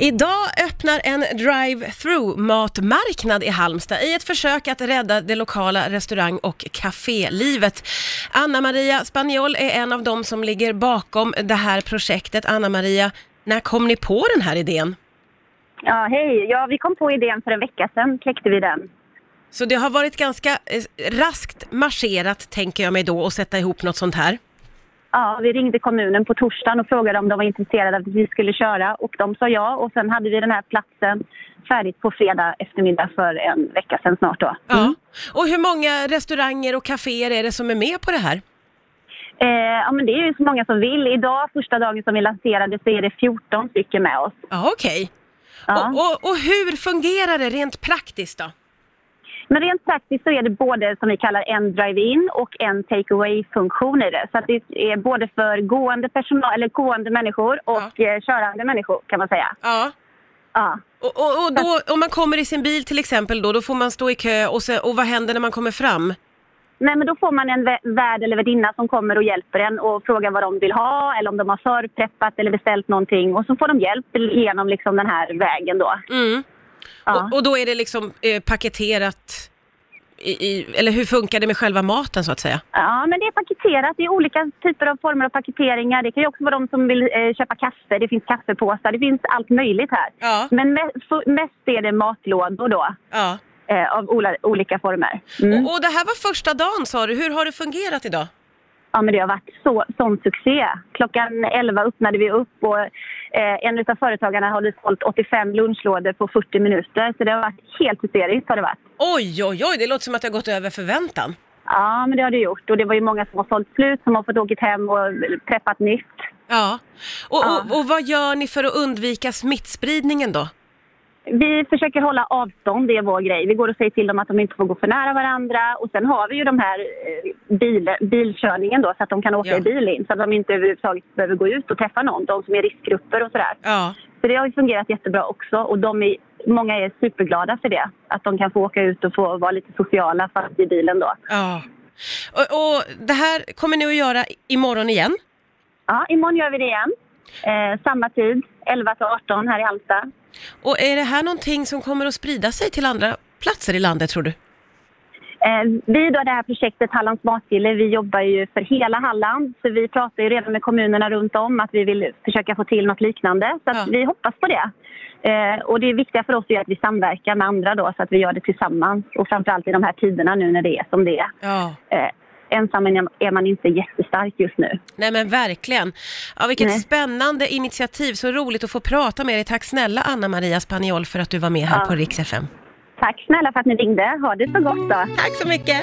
Idag öppnar en drive-through matmarknad i Halmstad i ett försök att rädda det lokala restaurang och kafélivet. Anna-Maria Spaniol är en av dem som ligger bakom det här projektet. Anna-Maria, när kom ni på den här idén? Ja, hej. Ja, vi kom på idén för en vecka sedan, kläckte vi den. Så det har varit ganska eh, raskt marscherat, tänker jag mig då, att sätta ihop något sånt här. Ja, vi ringde kommunen på torsdagen och frågade om de var intresserade av att vi skulle köra och de sa ja och sen hade vi den här platsen färdigt på fredag eftermiddag för en vecka sedan snart då. Ja. Och hur många restauranger och kaféer är det som är med på det här? Eh, ja, men det är ju så många som vill. Idag, första dagen som vi lanserade, så är det 14 stycken med oss. Ja, okej. Ja. Och, och, och hur fungerar det rent praktiskt då? Men rent praktiskt så är det både som vi kallar en drive-in och en take-away-funktion i det. Så att det är både för gående, personal, eller gående människor och eh, körande människor kan man säga. Ja. Ja. Och, och, och då, om man kommer i sin bil till exempel då, då får man stå i kö och, se, och vad händer när man kommer fram? Nej, men då får man en vä- värd eller värdinna som kommer och hjälper en och frågar vad de vill ha eller om de har förpreppat eller beställt någonting. Och så får de hjälp genom liksom den här vägen då. Mm. Ja. Och, och då är det liksom eh, paketerat i, i, eller hur funkar det med själva maten så att säga? Ja, men det är paketerat. Det är olika typer av former av paketeringar. Det kan ju också vara de som vill eh, köpa kaffe. Det finns kaffepåsar. Det finns allt möjligt här. Ja. Men me- mest är det matlådor då. Ja. Eh, av olika former. Mm. Och, och det här var första dagen sa du, hur har det fungerat idag? Ja, men det har varit så, sån succé. Klockan 11 öppnade vi upp och eh, en av företagarna hade sålt 85 lunchlådor på 40 minuter. Så det har varit helt hysteriskt har det varit. Oj, oj, oj, det låter som att det har gått över förväntan. Ja, men det har det gjort. Och det var ju många som har sålt slut, som har fått åka hem och preppat nytt. Ja. Och, Ja. Och, och vad gör ni för att undvika smittspridningen då? Vi försöker hålla avstånd, det är vår grej. Vi går och säger till dem att de inte får gå för nära varandra. Och sen har vi ju de här eh, bil, bilkörningen då, så att de kan åka Ja. i bil in. Så att de inte överhuvudtaget behöver gå ut och träffa någon, de som är riskgrupper och sådär. Ja. Så det har ju fungerat jättebra också och de är, många är superglada för det. Att de kan få åka ut och få vara lite sociala fast i bilen då. Ja. Och, och det här kommer ni att göra imorgon igen? Ja, imorgon gör vi det igen. Eh, samma tid, 11 till 18 här i Halmstad. Och är det här någonting som kommer att sprida sig till andra platser i landet tror du? Eh, vi då, det här projektet Hallands matgille, vi jobbar ju för hela Halland. Så vi pratar ju redan med kommunerna runt om att vi vill försöka få till något liknande. Så Ja. vi hoppas på det. Eh, och det viktiga för oss är att vi samverkar med andra då så att vi gör det tillsammans. Och framförallt i de här tiderna nu när det är som det är. Ja. Ensam är man inte jättestark just nu. Nej men verkligen. Ja, vilket Nej. spännande initiativ, så roligt att få prata med dig. Tack snälla Anna-Maria Spaniol för att du var med här Ja. på Rix FM. Tack snälla för att ni ringde. Ha det så gott då. Tack så mycket!